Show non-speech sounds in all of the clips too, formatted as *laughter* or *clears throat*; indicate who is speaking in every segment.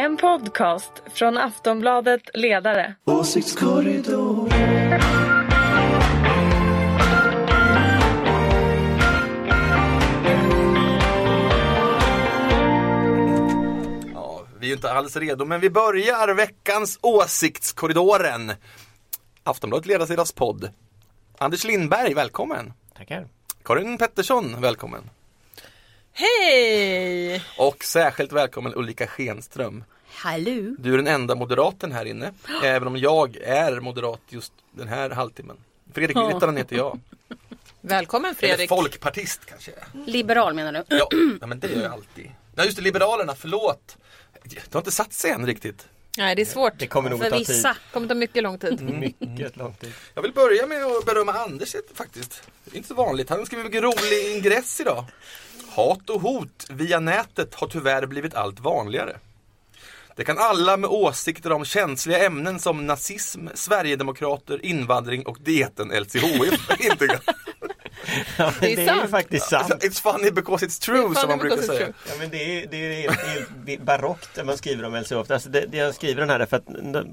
Speaker 1: En podcast från Aftonbladet Ledare.
Speaker 2: Åsiktskorridor.
Speaker 3: Ja, vi är ju inte alls redo, men vi börjar veckans Åsiktskorridoren. Aftonbladet Ledarsidas-podd. Anders Lindberg, välkommen.
Speaker 4: Tackar.
Speaker 3: Karin Pettersson, välkommen.
Speaker 5: Hej!
Speaker 3: Och särskilt välkommen Ulrika Schenström.
Speaker 5: Hallå!
Speaker 3: Du är den enda moderaten här inne, även om jag är moderat just den här halvtimmen. Fredrik Virtanen heter jag.
Speaker 5: Välkommen
Speaker 3: Eller
Speaker 5: Fredrik.
Speaker 3: folkpartist kanske.
Speaker 6: Liberal menar du?
Speaker 3: Ja, ja, men det gör jag alltid. Ja, just det, Liberalerna, förlåt. Det har inte satt sig än riktigt.
Speaker 5: Nej, det är svårt.
Speaker 4: Det kommer nog
Speaker 6: För
Speaker 4: ta
Speaker 6: vissa.
Speaker 5: Det kommer ta mycket lång tid.
Speaker 3: Mm. *laughs*
Speaker 4: tid. Mycket lång tid.
Speaker 3: Jag vill börja med att berömma Anders faktiskt. Det är inte så vanligt. Han skriver mycket rolig ingress idag. Hat och hot via nätet har tyvärr blivit allt vanligare. Det kan alla med åsikter om känsliga ämnen som nazism, Sverigedemokrater, invandring och dieten LCHF *laughs* inte
Speaker 4: Ja, men
Speaker 5: är
Speaker 4: det är, ju
Speaker 5: sant.
Speaker 4: faktiskt
Speaker 3: Alltså,
Speaker 4: sant.
Speaker 3: It's funny because it's true
Speaker 5: funny
Speaker 3: som man brukar
Speaker 5: it's
Speaker 3: säga.
Speaker 5: true.
Speaker 4: Ja, men det är, det är helt, helt barockt när man skriver om LCHF. Alltså det, det jag skriver den här är för att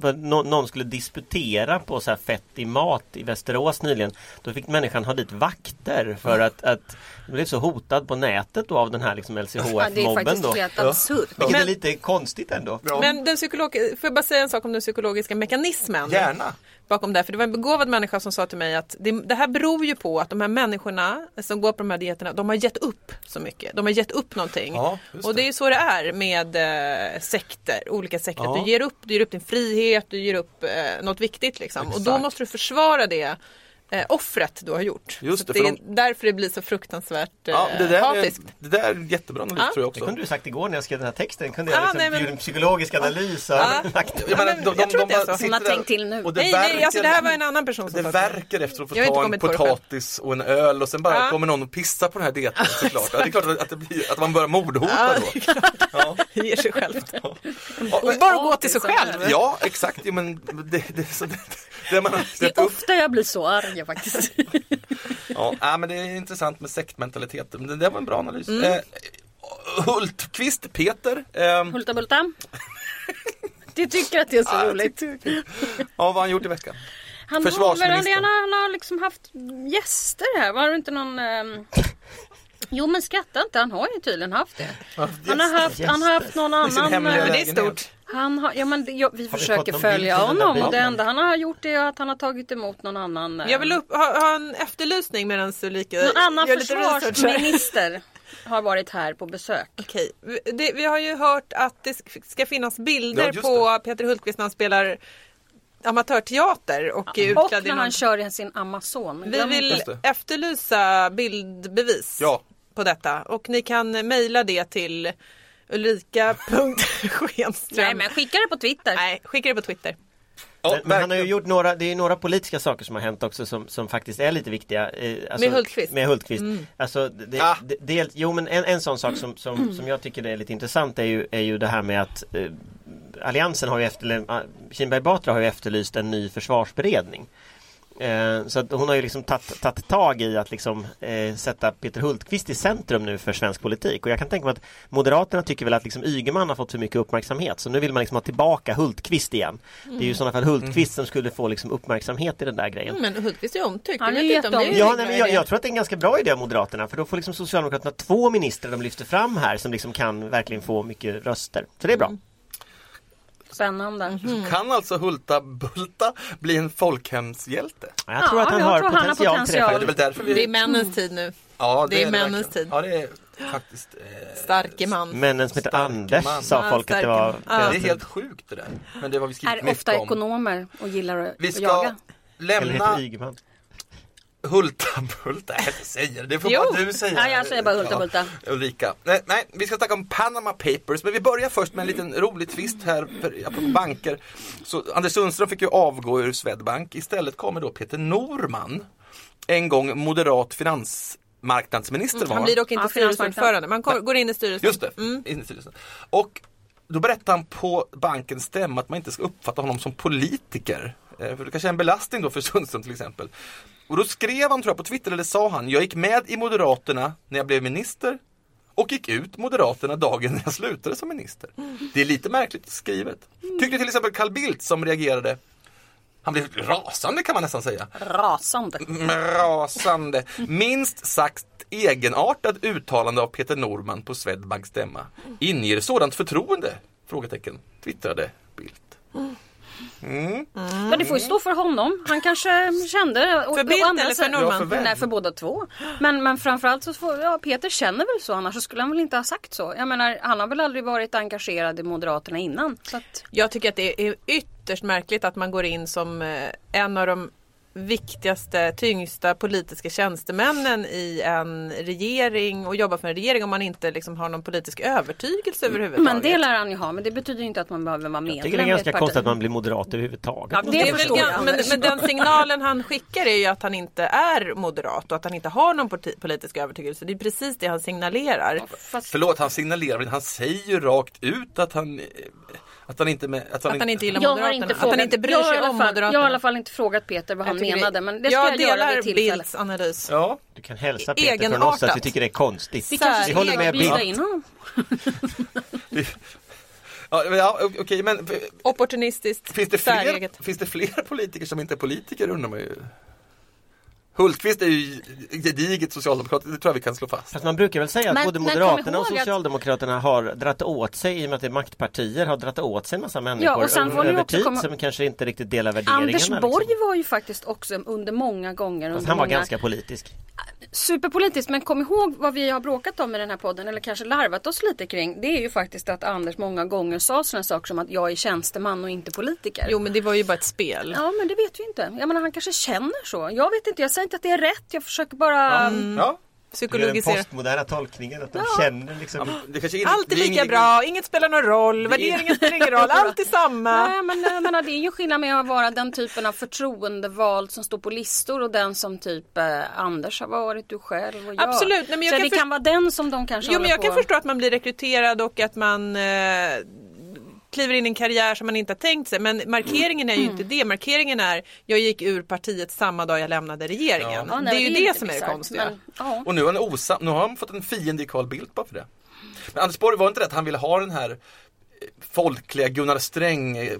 Speaker 4: för att nå- någon skulle disputera på så här fett i mat i Västerås nyligen. Då fick människan ha dit vakter för att, att blev så hotad på nätet då av den här liksom
Speaker 6: Ja, det är
Speaker 4: LCHF-mobben
Speaker 6: faktiskt
Speaker 4: då.
Speaker 6: helt absurt.
Speaker 4: Vilket
Speaker 5: Men-
Speaker 4: är lite konstigt ändå.
Speaker 3: Ja.
Speaker 5: Men den psykolog... får jag bara säga en sak om den psykologiska mekanismen?
Speaker 3: Gärna.
Speaker 5: Bakom det, för det var en begåvad människa som sa till mig att det, det här beror ju på att de här människorna som går på de här dieterna, de har gett upp så mycket. De har gett upp någonting.
Speaker 3: Ja, just
Speaker 5: och det
Speaker 3: det.
Speaker 5: är så det är med eh, sekter, olika sekter.
Speaker 3: Ja.
Speaker 5: Du ger upp, du ger upp din frihet, du ger upp eh, något viktigt liksom. Och då måste du försvara det eh, offret du har gjort.
Speaker 3: Just det,
Speaker 5: det
Speaker 3: för
Speaker 5: är därför det blir så fruktansvärt eh,
Speaker 3: Ja, det, där är,
Speaker 5: hatiskt.
Speaker 3: det där är jättebra analys
Speaker 5: Ja.
Speaker 3: tror jag
Speaker 4: Det
Speaker 3: också.
Speaker 4: kunde du sagt igår när jag skrev den här texten. Kunde
Speaker 5: Ah,
Speaker 4: jag liksom
Speaker 5: nej, men-
Speaker 4: gjort en psykologisk analys
Speaker 5: Ja. *laughs*
Speaker 3: Jag, menar,
Speaker 5: men
Speaker 3: de, de,
Speaker 5: jag tror det är
Speaker 3: bara
Speaker 5: så.
Speaker 3: sitter
Speaker 6: Hon har tänkt till nu.
Speaker 3: och det
Speaker 5: Nej, nej, alltså det här
Speaker 3: verkar-
Speaker 5: var en annan person som
Speaker 3: Det verkar efter att få ta en
Speaker 5: det
Speaker 3: potatis och en öl och sen bara
Speaker 5: Ja.
Speaker 3: kommer någon och pissar på den här dieten såklart. Ja, det är klart att, det blir, att man börjar mordhota
Speaker 5: Ja,
Speaker 3: då.
Speaker 5: det.
Speaker 3: Ja.
Speaker 5: Det ger sig självt. Bara gå till sig själv.
Speaker 3: ja exakt, men det, det, så, det, det man
Speaker 6: Det är ofta jag blir så arg faktiskt.
Speaker 3: Ja, ja, men det är intressant med sektmentaliteten. Men det där var en bra analys.
Speaker 5: Mm.
Speaker 3: Eh, Hultqvist, Peter. Eh,
Speaker 6: Hulta Bulta. Du tycker att det är så
Speaker 3: ja,
Speaker 6: roligt.
Speaker 3: ja, vad har han gjort i veckan?
Speaker 6: Han har,
Speaker 3: Försvarsministern.
Speaker 6: han, han har liksom haft gäster här. Var det inte någon... ehm, Jo men skratta inte, han har ju tydligen haft det. Han har haft, han har haft någon annan... eh,
Speaker 5: Men det är stort.
Speaker 6: Han har, ja men ja, vi
Speaker 4: Har vi
Speaker 6: försöker
Speaker 4: någon
Speaker 6: följa honom och det enda han har gjort är att han har tagit emot någon annan... eh,
Speaker 5: Jag vill upp, ha, ha en efterlysning medan Ulrika
Speaker 6: Någon annan försvarsminister *laughs* har varit här på besök.
Speaker 5: Okej, vi- det, vi har ju hört att det sk- ska finnas bilder
Speaker 3: Ja,
Speaker 5: på Peter Hultqvist när han spelar amatörteater och är
Speaker 6: Och
Speaker 5: utklädd i
Speaker 6: när
Speaker 5: någon...
Speaker 6: han kör sin Amazon.
Speaker 5: Vi
Speaker 6: Glöm
Speaker 5: vill efterlysa bildbevis
Speaker 3: Ja.
Speaker 5: på detta och ni kan mejla det till ulrika.schenström. *laughs*
Speaker 6: Nej men skicka det på Twitter.
Speaker 5: Nej, skicka det på Twitter.
Speaker 4: Men, men han har ju gjort några, det är några politiska saker som har hänt också som, som faktiskt är lite viktiga. Alltså,
Speaker 5: Med Hultqvist?
Speaker 4: Med Hultqvist. Alltså, det,
Speaker 3: Ah.
Speaker 4: det, det, jo men en, en sån sak som, som, som jag tycker är lite intressant är ju, är ju det här med att eh, Alliansen har ju efter, Kinberg Batra har ju efterlyst en ny försvarsberedning. Eh, så att hon har ju liksom tagit tag i att liksom, eh, sätta Peter Hultqvist i centrum nu för svensk politik. Och jag kan tänka mig att Moderaterna tycker väl att liksom Ygeman har fått för mycket uppmärksamhet. Så nu vill man liksom ha tillbaka Hultqvist igen. Det är ju i sådana fall Hultqvist som skulle få liksom uppmärksamhet i den där grejen.
Speaker 5: Men Hultqvist är omtyckt.
Speaker 6: Han är
Speaker 5: vet inte om det är
Speaker 6: jätteomtyckt.
Speaker 4: Ja, nej, men jag, jag tror att det är en ganska bra idé av Moderaterna för då får liksom Socialdemokraterna två ministrar de lyfter fram här som liksom kan verkligen få mycket röster. Så det är bra.
Speaker 6: Spännande.
Speaker 3: Kan alltså Hulta Bulta bli en folkhemshjälte?
Speaker 4: Jag tror
Speaker 6: Ja,
Speaker 4: att han har
Speaker 6: tror han har
Speaker 4: potential, det
Speaker 6: potential.
Speaker 3: Det är väl därför vi...
Speaker 5: Det är männens tid nu.
Speaker 3: ja,
Speaker 5: det är männens
Speaker 3: verkligen.
Speaker 5: tid.
Speaker 3: Ja, det är faktiskt... Eh,
Speaker 5: Starke man.
Speaker 4: Männen som heter Anders
Speaker 3: man.
Speaker 4: sa
Speaker 5: Ja,
Speaker 4: folk att det var.
Speaker 5: Ja.
Speaker 3: det är helt sjukt det där. Men det har vi skrivit
Speaker 6: Är
Speaker 3: mycket
Speaker 6: ofta
Speaker 3: om.
Speaker 6: ekonomer och gillar att
Speaker 3: Vi
Speaker 6: att
Speaker 3: ska
Speaker 6: jaga.
Speaker 4: Eller
Speaker 3: lämna
Speaker 4: heter Ygeman.
Speaker 3: Hulta Bulta. Nej, jag säger det. Det får
Speaker 5: Jo.
Speaker 3: bara du säga.
Speaker 6: Ja, jag säger bara Hulta Bulta.
Speaker 3: Ulrika. Nej, nej, vi ska snacka om Panama Papers. Men vi börjar först med en liten rolig twist här. För, apropå banker. Så Anders Sundström fick ju avgå ur Swedbank. Istället kommer då Peter Norman. En gång moderat finansmarknadsminister var
Speaker 5: Han blir dock inte
Speaker 6: Ja,
Speaker 5: styrelseordförande. Man går går in i styrelsen.
Speaker 3: Just det, in i styrelsen. Och då berättade han på bankens stämma att man inte ska uppfatta honom som politiker. Eh, För det kanske är en belastning då för Sundström till exempel. Och då skrev han tror jag på Twitter, eller sa han, jag gick med i Moderaterna när jag blev minister och gick ut Moderaterna dagen när jag slutade som minister. Det är lite märkligt skrivet. Tyckte till exempel Carl Bildt som reagerade han blev rasande kan man nästan säga.
Speaker 6: Rasande.
Speaker 3: Rasande. Minst sagt egenartat uttalande av Peter Norman på Swedbanks stämma. Inger sådant förtroende? Frågetecken, twittrade Bildt.
Speaker 6: Men det får ju stå för honom. Han kanske kände... och-
Speaker 5: För Bildt eller för Norman?
Speaker 3: Ja?
Speaker 6: Nej, för båda två. Men, men framförallt så får, ja, Peter känner väl så, annars så skulle han väl inte ha sagt så. Jag menar, han har väl aldrig varit engagerad i Moderaterna innan. Så att,
Speaker 5: Jag tycker att det är ytterst märkligt att man går in som eh, en av de viktigaste, tyngsta politiska tjänstemännen i en regering och jobbar för en regering om man inte liksom har någon politisk övertygelse överhuvudtaget.
Speaker 6: men det lär han ju ha, men det betyder inte att man behöver vara
Speaker 4: Jag tycker
Speaker 6: medlem
Speaker 4: det är ganska konstigt att man blir moderat överhuvudtaget.
Speaker 6: Ja, det
Speaker 5: Det är väl,
Speaker 6: jag,
Speaker 5: men, men den signalen han skickar är ju att han inte är moderat och att han inte har någon politi- politisk övertygelse. Det är precis det han signalerar.
Speaker 6: Fast,
Speaker 3: Förlåt, han signalerar, men han säger ju rakt ut att han, att han inte med, att han,
Speaker 5: Att han inte gillar
Speaker 6: jag har
Speaker 5: Moderaterna.
Speaker 6: inte
Speaker 5: att
Speaker 6: frågat,
Speaker 5: han inte bryr
Speaker 6: jag har i
Speaker 5: sig
Speaker 6: alla
Speaker 5: om
Speaker 6: fall,
Speaker 5: Moderaterna.
Speaker 6: Jag har i alla fall inte frågat Peter vad han menade, men det ska
Speaker 5: jag
Speaker 6: jag, göra
Speaker 5: delar
Speaker 6: vid tillfälle.
Speaker 5: Bildts analys.
Speaker 3: Ja,
Speaker 4: Du kan hälsa Peter från
Speaker 5: Egenartat.
Speaker 4: oss att vi tycker det är konstigt.
Speaker 6: Vi kanske
Speaker 5: Vi
Speaker 4: håller med Bildt.
Speaker 6: in honom. *laughs*
Speaker 3: ja, ja okej men
Speaker 5: Opportunistiskt,
Speaker 3: finns det, fler, finns det fler politiker som inte är politiker undrar man ju. Hultqvist är ju gediget socialdemokrat, det tror jag vi kan slå fast.
Speaker 4: Fast man brukar väl säga att
Speaker 6: Men-
Speaker 4: både Moderaterna och
Speaker 6: ihåg att-
Speaker 4: Socialdemokraterna har dratt åt sig, i och med att det är maktpartier, har dratt åt sig en massa människor
Speaker 6: Ja, och sen får
Speaker 4: över tid
Speaker 6: komma-
Speaker 4: som kanske inte riktigt delar värderingarna.
Speaker 6: Anders Borg
Speaker 4: liksom.
Speaker 6: var ju faktiskt också under många gånger
Speaker 4: Fast
Speaker 6: under
Speaker 4: han var
Speaker 6: många...
Speaker 4: ganska politisk.
Speaker 6: Superpolitiskt, men kom ihåg vad vi har bråkat om i den här podden eller kanske larvat oss lite kring. Det är ju faktiskt att Anders många gånger sa sådana saker som att jag är tjänsteman och inte politiker.
Speaker 5: Jo men det var ju bara ett spel.
Speaker 6: Ja men det vet vi inte. Jag menar han kanske känner så. Jag vet inte, jag säger inte att det är rätt. Jag försöker bara...
Speaker 5: Mm.
Speaker 3: Ja,
Speaker 4: Det är den
Speaker 5: Psykologisera.
Speaker 4: postmoderna tolkningen att de känner liksom
Speaker 3: kanske är,
Speaker 5: Allt är lika
Speaker 3: ingen-
Speaker 5: bra, inget spelar någon roll, värderingen spelar ingen roll, *laughs* allt är samma.
Speaker 6: Nej men jag menar, det är ju skillnad med att vara den typen av förtroendevald som står på listor och den som typ eh, Anders har varit, du själv och jag.
Speaker 5: Absolut, nej, men jag
Speaker 6: så
Speaker 5: kan
Speaker 6: det
Speaker 5: för-
Speaker 6: kan vara den som de kanske
Speaker 5: Jo men jag kan
Speaker 6: på-
Speaker 5: förstå att man blir rekryterad och att man eh, kliver in i en karriär som man inte har tänkt sig. Men markeringen är ju
Speaker 6: Mm.
Speaker 5: inte det. Markeringen är jag gick ur partiet samma dag jag lämnade regeringen.
Speaker 6: Ja, nej,
Speaker 5: det är ju det,
Speaker 6: lite
Speaker 5: som är det konstiga.
Speaker 6: men, ja.
Speaker 3: Och nu, är han osam, nu har han fått en fiende i Carl Bildt bara för det. Men Anders Borg var inte det att han ville ha den här folkliga Gunnar Sträng eh,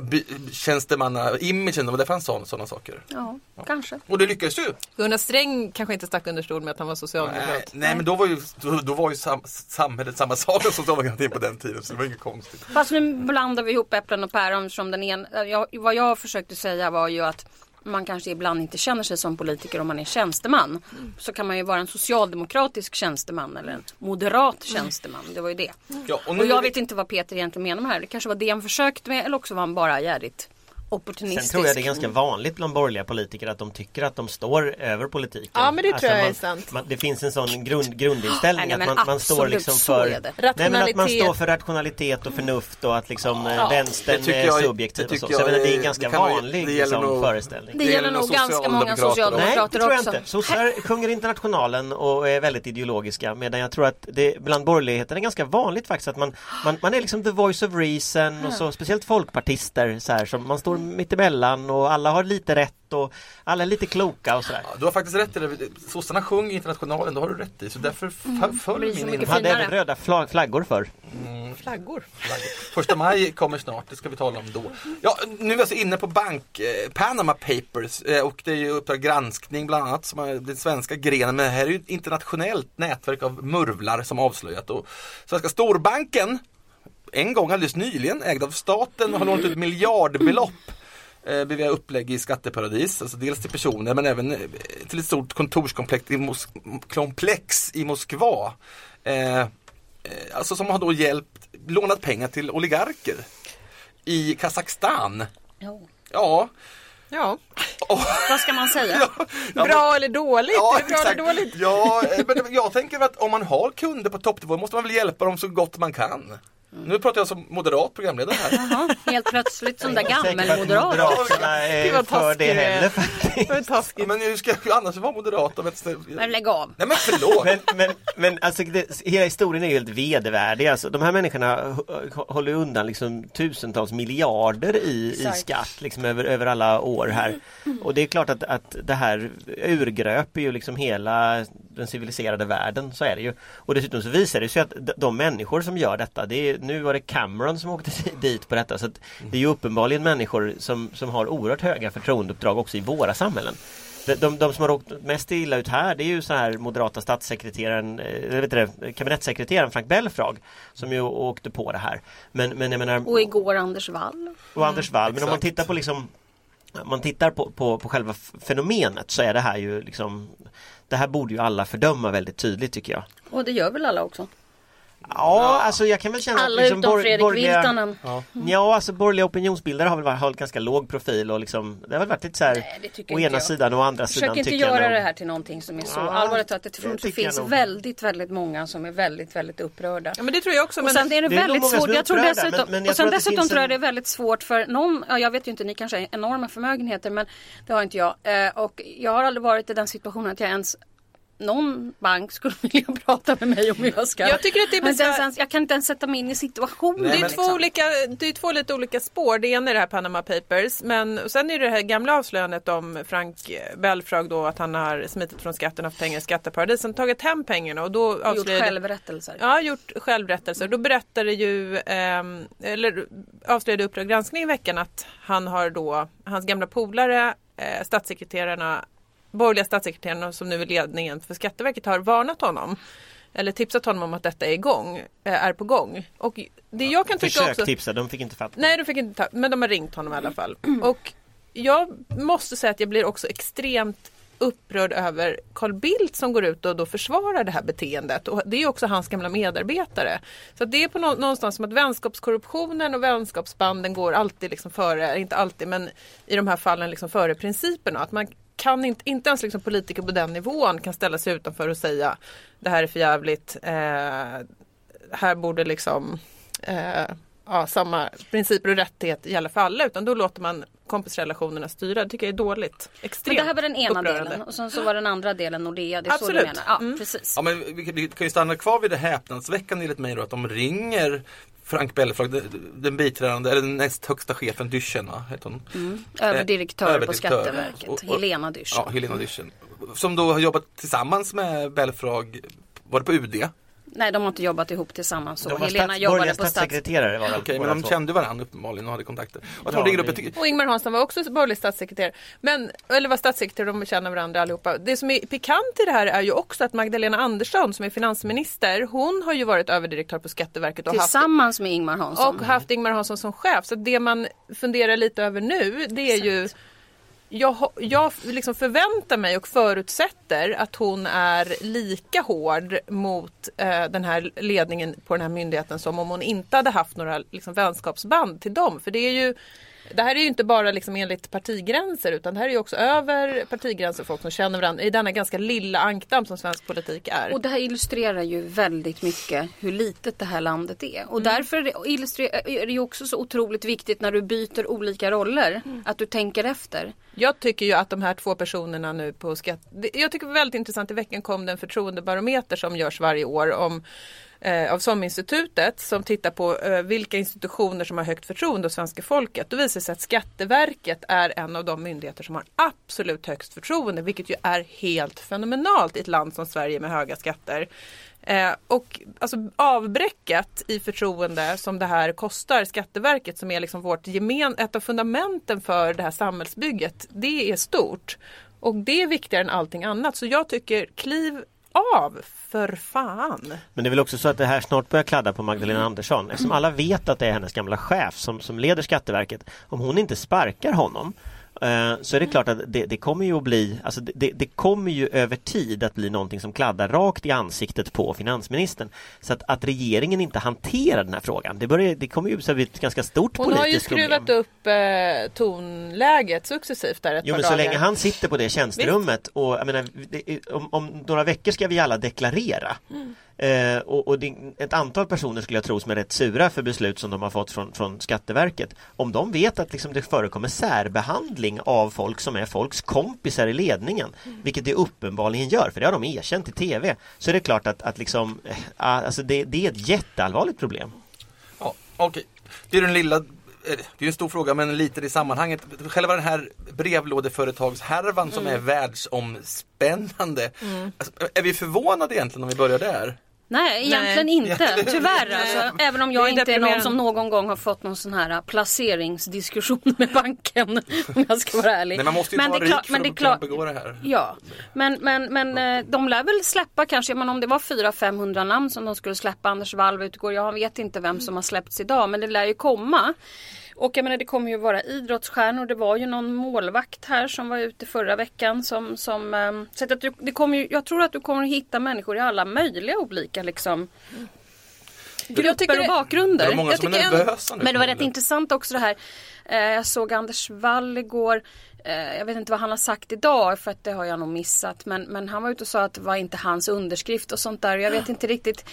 Speaker 3: by- tjänstemanna-imagen, det därför han sa sådana saker.
Speaker 6: ja, kanske.
Speaker 3: Och det lyckades ju.
Speaker 5: Gunnar Sträng kanske inte stack under stol med att han var
Speaker 3: Nej,
Speaker 5: socialdemokrat.
Speaker 3: nej men då var ju, då, då var ju sam, samhället samma sak som socialdemokratin på den tiden så det var inget konstigt.
Speaker 6: Fast nu blandar vi ihop äpplen och päron som den en, jag, Vad jag försökte säga var ju att man kanske ibland inte känner sig som politiker om man är tjänsteman. Så kan man ju vara en socialdemokratisk tjänsteman eller en moderat tjänsteman. Det var ju det.
Speaker 3: Ja, och nu
Speaker 6: Och jag
Speaker 3: det-
Speaker 6: vet inte vad Peter egentligen menar med det här. Det kanske var det han försökte med eller också var han bara jävligt
Speaker 4: Sen
Speaker 6: opportunistisk.
Speaker 4: tror jag det är ganska vanligt bland borgerliga politiker att de tycker att de står över politiken.
Speaker 5: Ja, men det tror jag är
Speaker 4: man,
Speaker 5: sant.
Speaker 4: Man, det finns en sån grund, grundinställning
Speaker 6: Nej, men
Speaker 4: att man, man står liksom för
Speaker 6: är.
Speaker 4: Nej, men att man
Speaker 5: Rationalitet.
Speaker 4: står för rationalitet och förnuft och att liksom eh,
Speaker 6: Ja.
Speaker 4: vänstern
Speaker 3: Det tycker
Speaker 4: är
Speaker 3: jag-
Speaker 4: subjektiv
Speaker 3: det
Speaker 4: och så. så jag det är
Speaker 3: är-
Speaker 4: en ganska
Speaker 3: det
Speaker 4: vanlig
Speaker 3: det
Speaker 4: liksom,
Speaker 3: nog-
Speaker 4: föreställning.
Speaker 6: Det gäller nog ganska många
Speaker 3: socialdemokrater
Speaker 4: Nej, det tror jag
Speaker 6: också.
Speaker 4: inte. Sossar sjunger Internationalen och är väldigt ideologiska medan jag tror att det bland borgerligheten är ganska vanligt faktiskt att man, man, man är liksom the voice of reason och så speciellt folkpartister så här som man står mittemellan och alla har lite rätt och alla är lite kloka och sådär.
Speaker 3: Ja, du har faktiskt rätt i det. Sossarna sjöng i Internationalen, det har du rätt i. Så därför mm, föll
Speaker 6: blir så
Speaker 3: min
Speaker 6: mycket
Speaker 4: De hade även röda fla- flaggor för.
Speaker 5: Flaggor.
Speaker 3: Första maj kommer snart, det ska vi tala om då. Ja, nu är vi alltså inne på bank, eh, Panama Papers eh, och det är ju Uppdrag granskning bland annat som är den svenska grenen. Men det här är ju ett internationellt nätverk av murvlar som avslöjat. Och Svenska Storbanken, en gång alldeles nyligen ägd av staten och har lånat ut miljardbelopp eh, via upplägg i skatteparadis, alltså dels till personer men även eh, till ett stort kontorskomplex i, Mos- komplex i Moskva. Eh, eh, alltså som har då hjälpt, lånat pengar till oligarker i Kazakstan.
Speaker 6: Ja.
Speaker 3: Ja,
Speaker 5: Ja,
Speaker 6: Vad ska man säga? *laughs*
Speaker 3: ja,
Speaker 5: bra eller dåligt?
Speaker 3: Ja,
Speaker 5: är det bra
Speaker 3: exakt.
Speaker 5: eller dåligt?
Speaker 3: Ja, men jag tänker att om man har kunder på toppnivå måste man väl hjälpa dem så gott man kan. Nu pratar jag som moderat programledare här.
Speaker 6: Jaha, helt plötsligt som där
Speaker 4: Jag är säker på att
Speaker 6: gammelmoderat.
Speaker 4: Moderaterna
Speaker 5: Det
Speaker 4: är
Speaker 5: var
Speaker 4: för det heller faktiskt.
Speaker 3: Men hur ska jag annars vara moderat om ett...
Speaker 6: Men lägg av.
Speaker 3: Nej men förlåt!
Speaker 4: Men, men, men alltså det, hela historien är ju helt vedervärdig. Alltså, de här människorna håller undan liksom tusentals miljarder i, i skatt liksom över, över alla år här. Och det är klart att, att det här urgröper ju liksom hela den civiliserade världen, så är det ju. Och dessutom så visar det sig att de- de människor som gör detta, det är, nu var det Cameron som åkte *laughs* dit på detta, så att det är ju uppenbarligen människor som, som har oerhört höga förtroendeuppdrag också i våra samhällen. De, de, de som har åkt mest illa ut här det är ju så här moderata statssekreteraren, eh, eller vet du det, kabinettssekreteraren Frank Belfrag som ju åkte på det här. Men, men jag menar,
Speaker 6: Och igår Anders Wall.
Speaker 4: och Anders Wall, men om man
Speaker 3: exakt.
Speaker 4: tittar på liksom om man tittar på, på, på själva fenomenet så är det här ju liksom Det här borde ju alla fördöma väldigt tydligt tycker jag.
Speaker 6: Och det gör väl alla också.
Speaker 4: Ja, alltså jag kan väl känna
Speaker 6: Alla
Speaker 4: att liksom
Speaker 6: utom Fredrik
Speaker 4: borgerliga-
Speaker 6: Virtanen.
Speaker 4: Ja, alltså borgerliga opinionsbildare har väl varit- hållit ganska låg profil och liksom Det har väl varit lite så här
Speaker 6: Nej,
Speaker 4: Å ena
Speaker 6: jag.
Speaker 4: sidan och å andra sidan
Speaker 6: Försök inte göra det här till någonting som är så
Speaker 4: Ja,
Speaker 6: allvarligt att det,
Speaker 4: det
Speaker 6: det finns väldigt, väldigt många som är väldigt, väldigt upprörda.
Speaker 5: Ja, men det tror jag också.
Speaker 6: Och
Speaker 5: Men
Speaker 6: sen är det,
Speaker 4: Det är
Speaker 6: väldigt
Speaker 4: som
Speaker 6: svårt.
Speaker 4: är
Speaker 6: Jag tror dessutom,
Speaker 4: men- men jag
Speaker 6: och
Speaker 4: tror
Speaker 6: sen
Speaker 4: att det
Speaker 6: dessutom tror jag
Speaker 4: en-
Speaker 6: det är väldigt svårt för någon, ja, jag vet ju inte, ni kanske har enorma förmögenheter men det har inte jag. Eh, och jag har aldrig varit i den situationen att jag ens någon bank skulle *laughs* vilja prata med mig om jag ska.
Speaker 5: Jag tycker att det är besvär-
Speaker 6: ens, jag kan inte ens sätta mig in i situationen.
Speaker 3: Nej,
Speaker 5: Det är, två olika, det är två lite olika spår. Det ena är det här Panama Papers men och sen är det det här gamla avslöjandet om Frank Belfrag då att han har smitit från skatten och haft pengar i skatteparadisen, tagit hem pengarna och då
Speaker 6: gjort
Speaker 5: avslöjade
Speaker 6: självrättelser.
Speaker 5: Ja, gjort självrättelser. Då berättade ju, ehm, eller avslöjade Uppdrag granskning i veckan att han har då, hans gamla polare, eh, statssekreterarna, borgerliga statssekreterarna som nu är ledningen för Skatteverket har varnat honom. Eller tipsat honom om att detta är igång, eh, är på gång. Och det jag kan tycka
Speaker 4: Försök
Speaker 5: också...
Speaker 4: tipsa, de fick inte fatta.
Speaker 5: Nej, de fick inte ta, men de har ringt honom i alla fall. *clears throat* Och jag måste säga att jag blir också extremt upprörd över Carl Bildt som går ut och då försvarar det här beteendet. Och det är också hans gamla medarbetare. Så det är på nå- någonstans som att vänskapskorruptionen och vänskapsbanden går alltid liksom före, inte alltid men i de här fallen liksom före principerna. Att man kan inte, inte ens liksom politiker på den nivån kan ställa sig utanför och säga det här är för jävligt. Eh, här borde liksom eh, ja, samma principer och rättigheter gälla för alla utan då låter man kompisrelationerna styra. Det tycker jag är dåligt.
Speaker 6: Men
Speaker 5: Extremt
Speaker 6: det här var den ena
Speaker 5: upprörande.
Speaker 6: delen och sen så var den andra delen Nordea. Det är så
Speaker 5: Absolut.
Speaker 6: du menar. Ja,
Speaker 5: Mm.
Speaker 6: precis.
Speaker 3: Ja men vi vi kan ju stanna kvar vid det häpnadsväckande enligt mig då att de ringer Frank Belfrag, den- biträdande, eller den näst högsta chefen, Dyschen va, heter hon?
Speaker 6: Överdirektör,
Speaker 3: Eh,
Speaker 6: på
Speaker 3: överdirektör.
Speaker 6: Skatteverket.
Speaker 3: Och- och-
Speaker 6: Helena Dysch.
Speaker 3: Ja, Helena Dyschen. Som då har jobbat tillsammans med Belfrag, var det på UD?
Speaker 6: Nej, de har inte jobbat ihop tillsammans. Så.
Speaker 4: De var
Speaker 6: Helena
Speaker 4: stats,
Speaker 6: jobbade på stats...
Speaker 4: statssekreterare var.
Speaker 3: Okej, men de
Speaker 4: två.
Speaker 3: kände varandra uppenbarligen och hade kontakter. Och
Speaker 4: Ja, det-
Speaker 3: ett
Speaker 5: Och Ingmar Hansson var också borgerlig statssekreterare. Men, eller var statssekreterare, de känner varandra allihopa. Det som är pikant i det här är ju också att Magdalena Andersson som är finansminister, hon har ju varit överdirektör på Skatteverket och haft
Speaker 6: Tillsammans med Ingmar Hansson.
Speaker 5: och haft Ingmar Hansson som chef. Så det man funderar lite över nu det är ju jag, jag liksom förväntar mig och förutsätter att hon är lika hård mot eh, den här ledningen på den här myndigheten som om hon inte hade haft några liksom, vänskapsband till dem. För det är ju det här är ju inte bara liksom enligt partigränser utan det här är ju också över partigränser folk som känner varandra i denna ganska lilla ankdamm som svensk politik är.
Speaker 6: Och det här illustrerar ju väldigt mycket hur litet det här landet är. Och därför är det, ju också så otroligt viktigt när du byter olika roller. Att du tänker efter.
Speaker 5: Jag tycker ju att de här två personerna nu på skatt... Jag tycker det var väldigt intressant, i veckan kom det en förtroendebarometer som görs varje år om eh, av SOM-institutet som tittar på eh, vilka institutioner som har högt förtroende hos svenska folket. Då visar det sig att Skatteverket är en av de myndigheter som har absolut högst förtroende vilket ju är helt fenomenalt i ett land som Sverige med höga skatter. Eh, och alltså avbräcket i förtroende som det här kostar Skatteverket som är liksom vårt gemen, ett av fundamenten för det här samhällsbygget. Det är stort. Och det är viktigare än allting annat. Så jag tycker kliv av för fan.
Speaker 4: Men det är väl också så att det här snart börjar kladda på Magdalena Andersson eftersom alla vet att det är hennes gamla chef som, som leder Skatteverket. Om hon inte sparkar honom så är det klart att det, det kommer ju att bli, alltså det- det, kommer ju över tid att bli någonting som kladdar rakt i ansiktet på finansministern. Så att, att regeringen inte hanterar den här frågan, det, börjar, det kommer ju att bli ett ganska stort
Speaker 5: Hon har ju
Speaker 4: politiskt problem.
Speaker 5: skruvat upp eh, tonläget successivt där ett
Speaker 4: Jo men så
Speaker 5: dagar.
Speaker 4: länge han sitter på det tjänsterummet och jag menar, om, om några veckor ska vi alla deklarera Eh, och, och det, ett antal personer skulle jag tro som är rätt sura för beslut som de har fått från, från Skatteverket. Om de vet att liksom det förekommer särbehandling av folk som är folks kompisar i ledningen, vilket det uppenbarligen gör, för det har de erkänt i TV, så är det klart att, att liksom, eh, alltså det, det är ett jätteallvarligt problem.
Speaker 3: Ja, Okej, det är den lilla det är en stor fråga men lite i sammanhanget. Själva den här brevlådeföretagshärvan som är världsomspännande. Alltså, är vi förvånade egentligen om vi börjar där?
Speaker 6: Nej, egentligen *laughs* inte. Tyvärr alltså. Även om jag
Speaker 5: är
Speaker 6: inte är någon som någon gång har fått någon sån här äh, placeringsdiskussion med banken. *laughs* Om jag ska vara ärlig.
Speaker 3: Nej, man måste ju
Speaker 6: Men
Speaker 3: vara
Speaker 6: det
Speaker 3: rik för
Speaker 6: men det
Speaker 3: att kunna begå det här.
Speaker 6: Ja, men, men, men eh, de lär väl släppa kanske, men om det var 400-500 namn som de skulle släppa, Anders Wall utgår, jag vet inte vem som har släppts idag, men det lär ju komma. Och jag menar det kommer ju vara idrottsstjärnor, det var ju någon målvakt här som var ute förra veckan som, som eh, så att du, det kommer ju, jag tror att du kommer att hitta människor i alla möjliga olika liksom grupper
Speaker 5: tycker
Speaker 6: och bakgrunder.
Speaker 3: Det är många
Speaker 5: Jag
Speaker 3: som är
Speaker 5: en-
Speaker 3: nu.
Speaker 6: Men det var rätt intressant också det här. Eh, jag såg Anders Wall igår. Eh, jag vet inte vad han har sagt idag för att det har jag nog missat. Men, men han var ute och sa att det var inte hans underskrift och sånt där. Jag vet inte riktigt.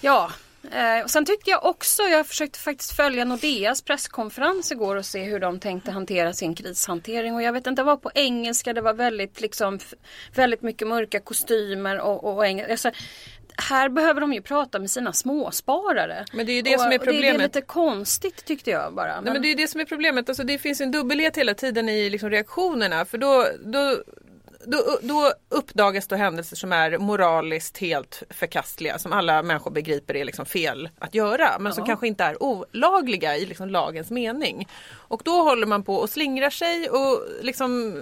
Speaker 6: Ja. Eh, och sen tyckte jag också, jag försökte faktiskt följa Nordeas presskonferens igår och se hur de tänkte hantera sin krishantering. Och jag vet inte, det var på engelska, det var väldigt liksom väldigt mycket mörka kostymer och, och engelska. Alltså, här behöver de ju prata med sina småsparare.
Speaker 5: Men det är ju det
Speaker 6: Och-
Speaker 5: som är
Speaker 6: och Det är
Speaker 5: problemet.
Speaker 6: lite konstigt tyckte jag bara.
Speaker 5: Nej, men det är det som är problemet. Alltså, det finns en dubbelhet hela tiden i liksom, reaktionerna. För då, då, då, då uppdagas då händelser som är moraliskt helt förkastliga. Som alla människor begriper är liksom fel att göra. Men som
Speaker 6: Ja.
Speaker 5: kanske inte är olagliga i liksom, lagens mening. Och då håller man på och slingrar sig och liksom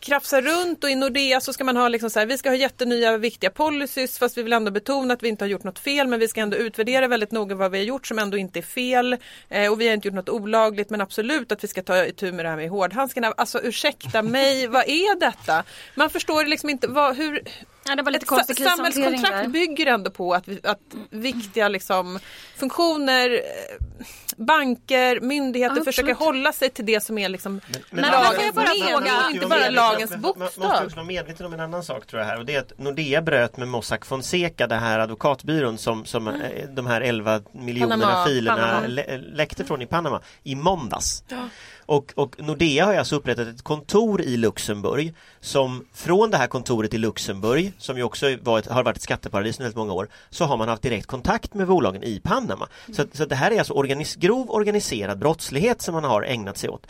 Speaker 5: krafsar runt och i Nordea så ska man ha liksom så här, vi ska ha jättenya viktiga policies fast vi vill ändå betona att vi inte har gjort något fel men vi ska ändå utvärdera väldigt noga vad vi har gjort som ändå inte är fel eh, och vi har inte gjort något olagligt men absolut att vi ska ta itu med det här med hårdhandskarna. Alltså ursäkta mig, vad är detta? Man förstår liksom inte vad, hur,
Speaker 6: Ja, det var lite
Speaker 5: ett
Speaker 6: konstig
Speaker 5: samhällskontrakt
Speaker 6: där.
Speaker 5: bygger ändå på att, vi, att viktiga liksom, funktioner, eh, banker, myndigheter
Speaker 6: Ja,
Speaker 5: försöker
Speaker 6: absolut.
Speaker 5: hålla sig till det som är liksom
Speaker 6: Men
Speaker 5: lagens
Speaker 6: jag bara
Speaker 5: mening
Speaker 6: fråga-
Speaker 5: och inte bara lagens
Speaker 4: Man måste
Speaker 5: bokstav.
Speaker 4: också vara medveten om en annan sak tror jag här och det är att Nordea bröt med Mossack Fonseca, det här advokatbyrån som, som eh, de här 11 miljonerna
Speaker 5: Panama,
Speaker 4: filerna
Speaker 5: Panama.
Speaker 4: lä- läckte från i Panama i måndags. Och, och Nordea har alltså upprättat ett kontor i Luxemburg som från det här kontoret i Luxemburg som ju också ett, har varit ett skatteparadis väldigt många år så har man haft direkt kontakt med bolagen i Panama. Så, att- så att det här är alltså organis grov organiserad brottslighet som man har ägnat sig åt.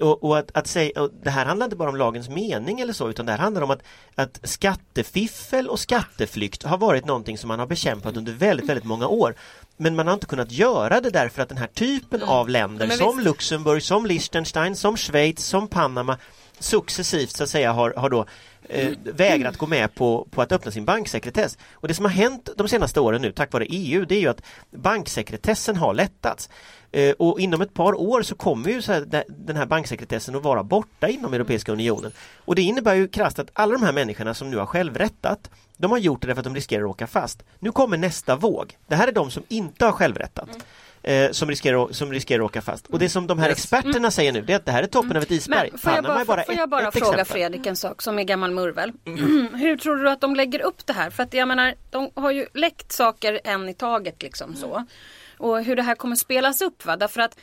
Speaker 4: Och, och att, att säga, och det här handlar inte bara om lagens mening eller så utan det här handlar om att, att skattefiffel och skatteflykt har varit någonting som man har bekämpat under väldigt, väldigt många år. Men man har inte kunnat göra det därför att den här typen av länder som. Luxemburg, som Liechtenstein, som Schweiz, som Panama successivt så att säga har, har då eh, vägrat gå med på, på att öppna sin banksekretess. Och det som har hänt de senaste åren nu tack vare EU det är ju att banksekretessen har lättats. Eh, och inom ett par år så kommer ju så här, den här banksekretessen att vara borta inom Europeiska unionen. Och det innebär ju krasst att alla de här människorna som nu har självrättat de har gjort det därför att de riskerar att åka fast. Nu kommer nästa våg. Det här är de som inte har självrättat. Mm. Eh, som, riskerar, som riskerar att åka fast. Och det som de här
Speaker 3: Yes.
Speaker 4: experterna säger nu det är att det här är toppen av ett isberg.
Speaker 6: Men får jag bara,
Speaker 4: är
Speaker 6: får jag bara fråga
Speaker 4: exempel.
Speaker 6: Fredrik en sak som är gammal murvel. *clears throat* Hur tror du att de lägger upp det här? För att jag menar, de har ju läckt saker en i taget liksom så. Och hur det här kommer spelas upp va? Därför att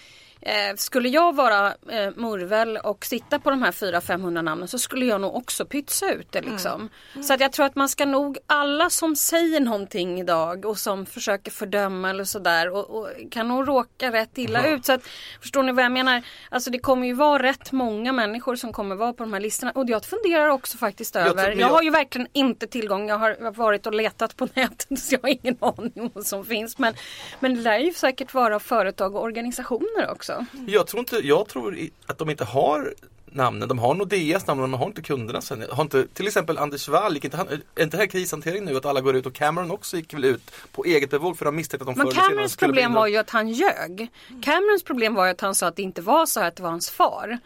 Speaker 6: eh, skulle jag vara eh, murvel och sitta på de här 400-500 namnen så skulle jag nog också pytsa ut det liksom. Så att jag tror att man ska nog, alla som säger någonting idag och som försöker fördöma eller sådär och, och kan nog råka rätt illa ut. Så att, förstår ni vad jag menar? Alltså det kommer ju vara rätt många människor som kommer vara på de här listorna och jag funderar också faktiskt
Speaker 3: Jag
Speaker 6: över. Jag,
Speaker 3: jag-
Speaker 6: har ju verkligen inte tillgång, jag har varit och letat på *laughs* nätet så jag har ingen aning om vad som finns. Men, men det lär ju säkert vara företag och organisationer också.
Speaker 3: Jag tror, inte, jag tror att de inte har namnen. De har Nordeas namn men de har inte kunderna sen. Har inte, till exempel Anders Wall, gick inte han, är inte det här krishantering nu att alla går ut och Cameron också gick väl ut på eget bevåg för de misstänkte att de
Speaker 6: Men Camerons problem var ju att han ljög. Camerons problem var ju att han sa att det inte var så här, att det var hans far.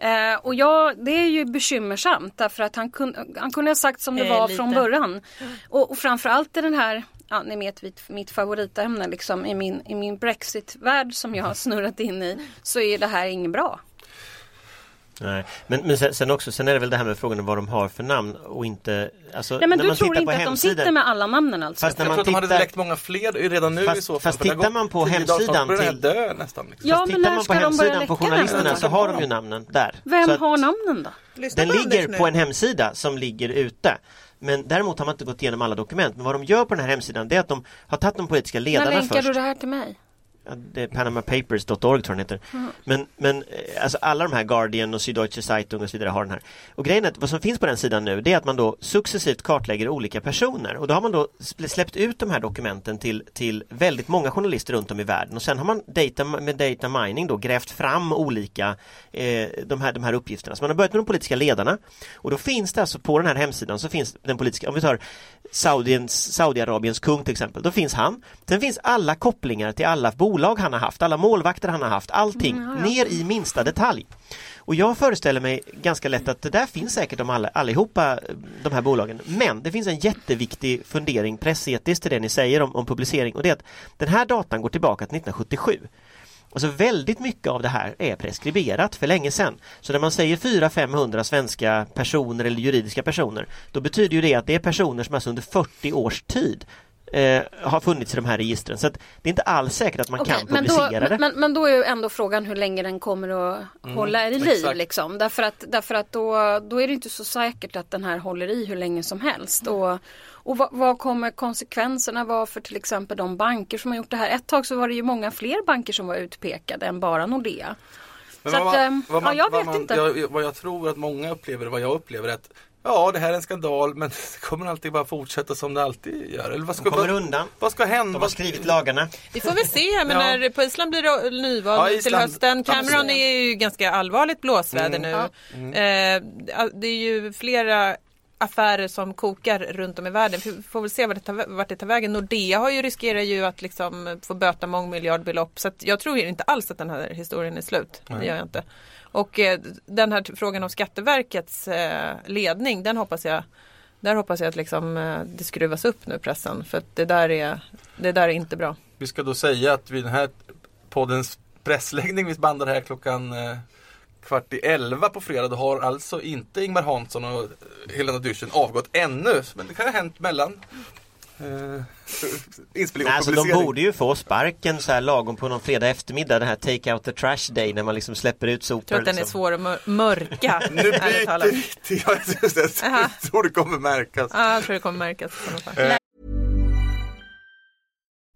Speaker 6: Eh, och ja, det är ju bekymmersamt därför att han, kun, han kunde ha sagt som det
Speaker 5: Eh,
Speaker 6: var
Speaker 5: lite.
Speaker 6: från början. Och, och framförallt i den här, ja ni vet mitt, mitt favoritämne liksom i min, i min Brexit-värld som jag har snurrat in i så är det här inget bra.
Speaker 4: Nej. Men, men sen, sen också, sen är det väl det här med frågan om vad de har för namn och inte alltså,
Speaker 6: Nej men
Speaker 4: när
Speaker 6: du
Speaker 4: man
Speaker 6: tror
Speaker 4: tittar
Speaker 6: inte
Speaker 4: på
Speaker 6: att de
Speaker 4: hemsidan-
Speaker 6: sitter med alla namnen alltså?
Speaker 4: Fast när
Speaker 3: Jag
Speaker 4: man
Speaker 3: tror att de hade
Speaker 4: tittar-
Speaker 3: läckt många fler redan nu
Speaker 4: Fast-
Speaker 3: i så fall.
Speaker 4: fast tittar man på hemsidan till-
Speaker 3: dö nästan. Liksom.
Speaker 6: Ja,
Speaker 4: Fast
Speaker 6: men
Speaker 4: tittar
Speaker 6: när
Speaker 4: man på hemsidan på journalisterna så har de ju namnen där.
Speaker 6: Vem
Speaker 4: att
Speaker 6: har namnen då?
Speaker 5: Lyssna
Speaker 4: Den ligger
Speaker 5: nu.
Speaker 4: på en hemsida som ligger ute. Men däremot har man inte gått igenom alla dokument. Men vad de gör på den här hemsidan det är att de har tagit de politiska
Speaker 6: När
Speaker 4: ledarna
Speaker 6: länkar
Speaker 4: först.
Speaker 6: du det här till mig?
Speaker 4: Det är panamapapers.org tror jag den heter. Men, men eh, alltså alla de här Guardian och Süddeutsche Zeitung och så vidare har den här. Och grejen är att vad som finns på den sidan nu det är att man då successivt kartlägger olika personer och då har man då sl- släppt ut de här dokumenten till, till väldigt många journalister runt om i världen och sen har man data, med data mining då grävt fram olika eh, de, här, de här uppgifterna. Så man har börjat med de politiska ledarna och då finns det alltså på den här hemsidan så finns den politiska, om vi tar Saudiens, Saudiarabiens kung till exempel, då finns han. Sen finns alla kopplingar till alla bolag han har haft, alla målvakter han har haft, allting ner i minsta detalj. Och jag föreställer mig ganska lätt att det där finns säkert om alla, allihopa eh, de här bolagen. Men det finns en jätteviktig fundering pressetiskt till det ni säger om, om publicering och det är att den här datan går tillbaka till 1977. Alltså väldigt mycket av det här är preskriberat för länge sedan. Så när man säger 400-500 svenska personer eller juridiska personer då betyder ju det att det är personer som alltså under 40 års tid eh, har funnits i de här registren. Så att det är inte alls säkert att man
Speaker 6: Okej,
Speaker 4: kan
Speaker 6: men, då,
Speaker 4: publicera det.
Speaker 6: men, men då är ju ändå frågan hur länge den kommer att hålla i liv. Liksom. Därför att, därför att då, då är det inte så säkert att den här håller i hur länge som helst. Och, och vad, vad kommer konsekvenserna vara för till exempel de banker som har gjort det här? Ett tag så var det ju många fler banker som var utpekade än bara Nordea.
Speaker 3: Men
Speaker 6: Så
Speaker 3: vad,
Speaker 6: att,
Speaker 3: man-
Speaker 6: ehm,
Speaker 3: vad man,
Speaker 6: ja, jag
Speaker 3: vad
Speaker 6: vet
Speaker 3: man,
Speaker 6: inte.
Speaker 3: Jag, vad jag tror att många upplever, vad jag upplever är att Ja, det här är en skandal men *laughs* det kommer alltid bara fortsätta som det alltid gör. Eller vad ska,
Speaker 4: De kommer
Speaker 3: vad,
Speaker 4: undan.
Speaker 3: vad ska hända?
Speaker 4: De har skrivit lagarna.
Speaker 5: Vi får väl se, men
Speaker 3: Ja.
Speaker 5: när på Island blir det nyval
Speaker 3: Ja,
Speaker 5: till hösten. Cameron
Speaker 3: Absolut.
Speaker 5: är ju ganska allvarligt blåsväder
Speaker 3: Mm.
Speaker 5: nu.
Speaker 6: Ja.
Speaker 5: Eh, det är ju flera affärer som kokar runt om i världen. Vi får väl se vart det tar, vart det tar vägen. Nordea har ju riskerar ju att liksom få böta mångmiljardbelopp. Så att jag tror inte alls att den här historien är slut. Det gör jag inte. Och eh, den här frågan om Skatteverkets eh, ledning, den hoppas jag där hoppas jag att liksom, eh, det skruvas upp nu pressen för att det där är, det där är inte bra.
Speaker 3: Vi ska då säga att vid den här poddens pressläggning, vi bandar här klockan kvart i elva på fredag, då har alltså inte Ingmar Hansson och Helena Dyrssen avgått ännu. Men det kan ha hänt mellan *laughs* inspelning och
Speaker 4: Nej, alltså, de borde ju få sparken så här lagom på någon fredag eftermiddag, den här take out the trash day när man liksom släpper ut sopor.
Speaker 5: Jag tror att den är
Speaker 4: liksom.
Speaker 5: svår att mör- mörka. *laughs*
Speaker 3: Nu byter vi till, *laughs* jag tror det kommer märkas.
Speaker 5: Ja, jag tror det kommer märkas. i sådana fall.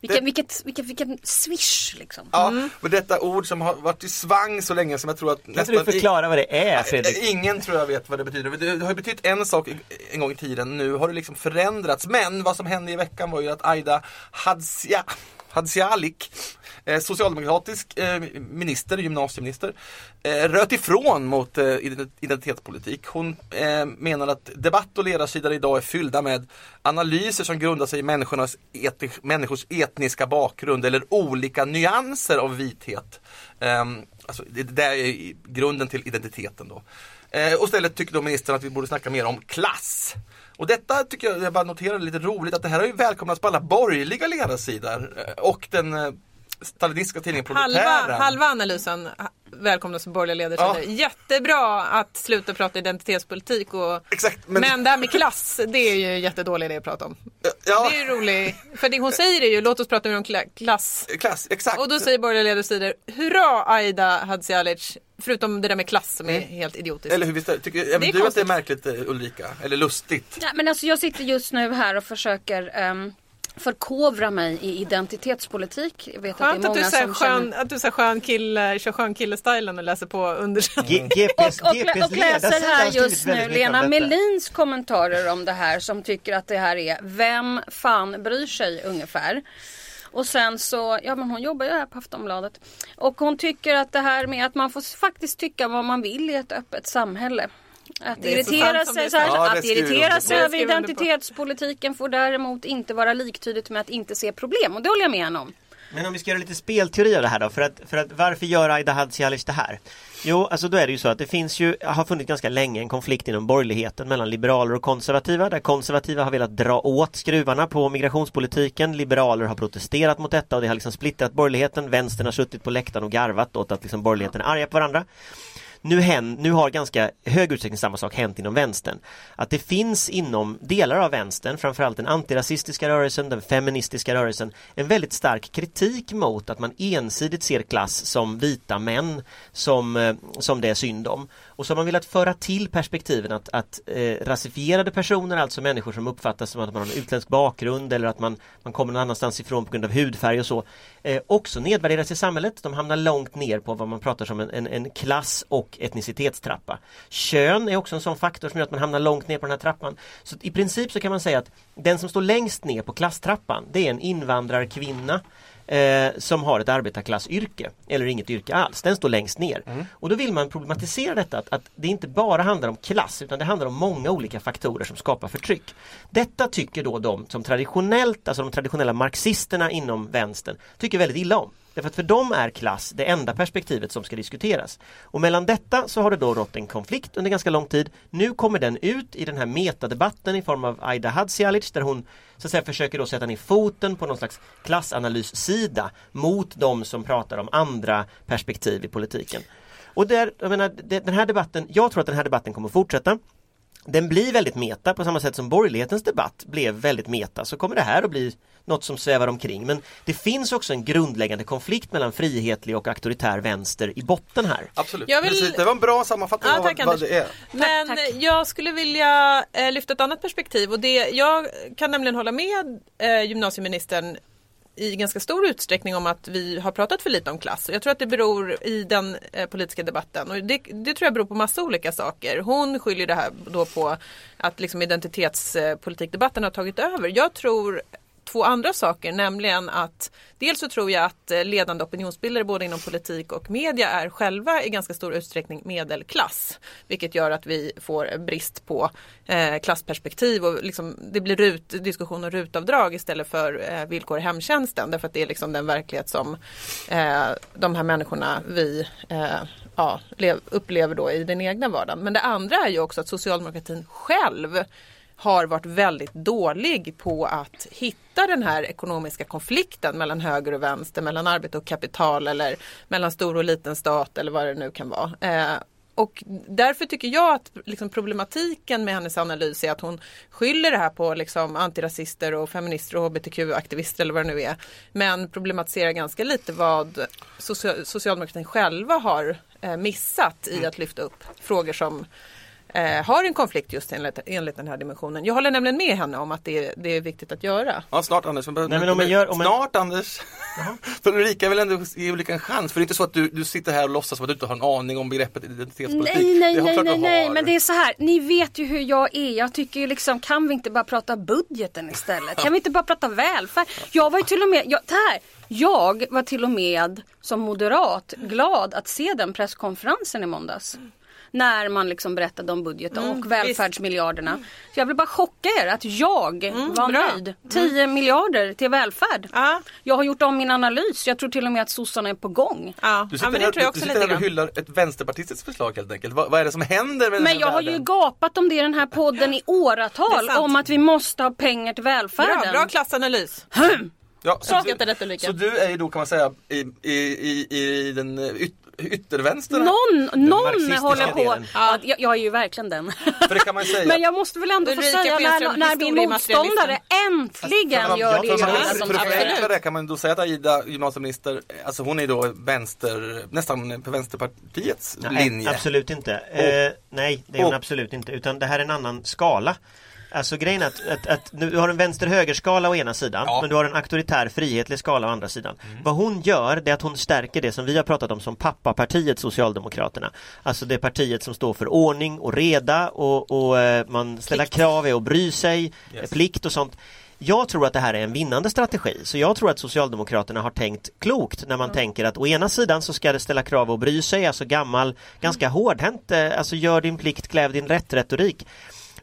Speaker 6: Vilken, vilket, vilket, vilken swish liksom.
Speaker 3: Ja, och detta ord som har varit i svang så länge som jag tror att
Speaker 4: Kan inte du förklara vad det är Fredrik?
Speaker 3: Ingen tror jag vet vad det betyder. Det det har ju betytt en sak en gång i tiden. Nu har det liksom förändrats. Men vad som hände i veckan var ju att Aida Hadzia, Hadzialik, eh, socialdemokratisk eh, minister, gymnasieminister, eh, röt ifrån mot identitetspolitik. Hon menar att debatt och ledarsidor idag är fyllda med analyser som grundar sig i människornas eti- människors etniska bakgrund eller olika nyanser av vithet. Ehm, alltså, det, där är grunden till identiteten då. Och istället tycker då ministern att vi borde snacka mer om klass. Och detta tycker jag, jag bara noterar lite roligt att det här har ju välkomnats på alla borgerliga ledarsidor eh, och den eh, stalinistiska tidningen
Speaker 5: Halva,
Speaker 3: Proletären.
Speaker 5: halva analysen ha- välkomnas som borgerliga ledarsidor.
Speaker 3: Ja.
Speaker 5: Jättebra att sluta prata identitetspolitik och
Speaker 3: Exakt,
Speaker 5: men...
Speaker 3: men-
Speaker 5: det här med klass, det är ju jättedålig idé att prata om.
Speaker 3: Ja,
Speaker 5: Det är ju roligt. För det hon säger är ju låt oss prata mer om kla- klass.
Speaker 3: klass, exakt.
Speaker 5: Och då säger borgerliga ledarsidor hurra Aida Hadzialic. Förutom det där med klass som är helt idiotiskt.
Speaker 3: Eller hur visst? Tycker även du att det är
Speaker 5: konstigt.
Speaker 3: märkligt eh, Ulrika? Eller lustigt?
Speaker 6: Ja, men alltså jag sitter just nu här och försöker um, förkovra mig i identitetspolitik. Jag vet
Speaker 5: Skönt
Speaker 6: att
Speaker 5: att
Speaker 6: det är
Speaker 5: du
Speaker 6: många
Speaker 5: säger
Speaker 6: som
Speaker 5: skön,
Speaker 6: känner...
Speaker 5: att du skön kille, kör skön kille-stilen och läser på under
Speaker 4: G- GPs,
Speaker 6: Och, och,
Speaker 4: GPs
Speaker 6: och läser
Speaker 4: ledarsida har
Speaker 6: här just nu Lena. Melins kommentarer om det här som tycker att det här är Vem fan bryr sig ungefär. Och sen så, ja men hon jobbar ju här på Aftonbladet. Och hon tycker att det här med att man får faktiskt tycka vad man vill i ett öppet samhälle. Att irritera sig, så här.
Speaker 3: Ja,
Speaker 6: att irritera sig över identitetspolitiken får däremot inte vara liktydigt med att inte se problem. Och det håller jag med om.
Speaker 4: Men om vi ska göra lite spelteori av det här då, för att, för att varför gör Aida Hadzialic det här? Jo, alltså då är det ju så att det finns ju, har funnits ganska länge en konflikt inom borgerligheten mellan liberaler och konservativa, där konservativa har velat dra åt skruvarna på migrationspolitiken, liberaler har protesterat mot detta och det har liksom splittrat borgerligheten, vänstern har suttit på läktaren och garvat åt att liksom borgerligheten är arga på varandra. Nu, hän, nu har ganska hög utsträckning samma sak hänt inom vänstern. Att det finns inom delar av vänstern, framförallt den antirasistiska rörelsen, den feministiska rörelsen, en väldigt stark kritik mot att man ensidigt ser klass som vita män som, eh, som det är synd om. Och så har man velat föra till perspektiven att, att eh, rasifierade personer, alltså människor som uppfattas som att man har en utländsk bakgrund eller att man, man kommer någon annanstans ifrån på grund av hudfärg och så, eh, också nedvärderas i samhället. De hamnar långt ner på vad man pratar som en, en, en klass och etnicitetstrappa. Kön är också en sån faktor som gör att man hamnar långt ner på den här trappan. Så i princip så kan man säga att den som står längst ner på klasstrappan, det är en invandrarkvinna eh, som har ett arbetarklassyrke eller inget yrke alls. Den står längst ner. Och då vill man problematisera detta att, att det inte bara handlar om klass utan det handlar om många olika faktorer som skapar förtryck. Detta tycker då de som traditionellt, alltså de traditionella marxisterna inom vänstern, tycker väldigt illa om. Därför att för dem är klass det enda perspektivet som ska diskuteras. Och mellan detta så har det då rått en konflikt under ganska lång tid. Nu kommer den ut i den här metadebatten i form av Aida Hadzialic där hon så att säga försöker då sätta ner foten på någon slags klassanalyssida mot de som pratar om andra perspektiv i politiken. Och där, jag menar, den här debatten, jag tror att den här debatten kommer att fortsätta. Den blir väldigt meta på samma sätt som borgerlighetens debatt blev väldigt meta så kommer det här att bli något som svävar omkring. Men det finns också en grundläggande konflikt mellan frihetlig och auktoritär vänster i botten här.
Speaker 3: Absolut.
Speaker 5: Jag vill-
Speaker 3: Precis, det var en bra sammanfattning
Speaker 5: Ja,
Speaker 3: av
Speaker 5: tack,
Speaker 3: vad, vad
Speaker 5: Anders.
Speaker 3: det är.
Speaker 5: Men
Speaker 6: tack.
Speaker 5: jag skulle vilja eh, lyfta ett annat perspektiv och det, jag kan nämligen hålla med eh, gymnasieministern i ganska stor utsträckning om att vi har pratat för lite om klass. Och jag tror att det beror i den eh, politiska debatten och det, det tror jag beror på massa olika saker. Hon skyller det här då på att liksom identitetspolitikdebatten har tagit över. Jag tror två andra saker, nämligen att dels så tror jag att eh, ledande opinionsbildare både inom politik och media är själva i ganska stor utsträckning medelklass. Vilket gör att vi får brist på eh, klassperspektiv och liksom, det blir rut, diskussion om rutavdrag istället för eh, villkor i hemtjänsten. Därför att det är liksom den verklighet som eh, de här människorna vi eh, ja, lev, upplever då i den egna vardagen. Men det andra är ju också att socialdemokratin själv har varit väldigt dålig på att hitta den här ekonomiska konflikten mellan höger och vänster, mellan arbete och kapital eller mellan stor och liten stat eller vad det nu kan vara. Eh, och därför tycker jag att liksom problematiken med hennes analys är att hon skyller det här på liksom antirasister och feminister och hbtq-aktivister eller vad det nu är. Men problematiserar ganska lite vad socia- socialdemokratin själva har eh, missat i att lyfta upp frågor som eh, har en konflikt just enligt, enligt den här dimensionen. Jag håller nämligen med henne om att det, är- det är viktigt att göra.
Speaker 3: Ja, snart Anders.
Speaker 4: Nej, men om man gör- om man-
Speaker 3: Snart Anders. *laughs* för Ulrika vill ändå ge Ulrika en chans. För det är inte så att du, du sitter här och låtsas som att du inte har en aning om begreppet identitetspolitik.
Speaker 6: Nej, nej,
Speaker 3: Det
Speaker 6: nej, nej, nej, men det är så här. Ni vet ju hur jag är. Jag tycker ju liksom, kan vi inte bara prata budgeten istället? Kan vi inte bara prata välfärd? Jag var ju till och med, jag, det här, jag var till och med som moderat glad att se den presskonferensen i måndags. När man liksom berättade om budgeten
Speaker 5: Mm,
Speaker 6: och välfärdsmiljarderna. Så jag vill bara chocka er att jag var
Speaker 5: bra.
Speaker 6: nöjd. 10 miljarder till välfärd.
Speaker 5: Ja.
Speaker 6: Jag har gjort om min analys. Jag tror till och med att sossarna är på gång.
Speaker 5: Ja,
Speaker 3: Du
Speaker 5: ja
Speaker 3: sitter,
Speaker 5: det
Speaker 3: här, du sitter och hyllar ett vänsterpartistiskt förslag helt enkelt. Vad, vad är det som händer med
Speaker 6: Men jag har ju
Speaker 3: världen?
Speaker 6: gapat om det i den här podden i *laughs* åratal. Om att vi måste ha pengar till välfärden.
Speaker 5: Bra, bra klassanalys.
Speaker 3: Ja,
Speaker 5: Så Ulrika.
Speaker 3: Så du är ju då kan man säga i, i, i, i den yt, yttervänster.
Speaker 6: Någon, någon håller på. Ja, jag, jag är ju verkligen den. *laughs*
Speaker 3: För det kan man säga.
Speaker 6: Men jag måste väl ändå få säga när, när min motståndare äntligen
Speaker 3: För-
Speaker 6: gör det
Speaker 3: för- för- för- det kan man då säga att Aida, gymnasieminister, alltså hon är då vänster, nästan på Vänsterpartiets
Speaker 4: Nej,
Speaker 3: linje.
Speaker 4: absolut inte. Eh, nej, det är hon absolut inte. Utan det här är en annan skala. Alltså grejen är att, att, att nu, du har en vänster-höger-skala å ena sidan
Speaker 3: Ja.
Speaker 4: men du har en auktoritär frihetlig skala å andra sidan. Vad hon gör det är att hon stärker det som vi har pratat om som pappapartiet Socialdemokraterna. Alltså det partiet som står för ordning och reda och, och eh, man ställer krav är att bry sig,
Speaker 3: Yes.
Speaker 4: plikt och sånt. jag tror att det här är en vinnande strategi. Så jag tror att Socialdemokraterna har tänkt klokt när man tänker att å ena sidan så ska det ställa krav och bry sig, alltså gammal, ganska hårdhänt, eh, alltså gör din plikt, kläv din rätt retorik.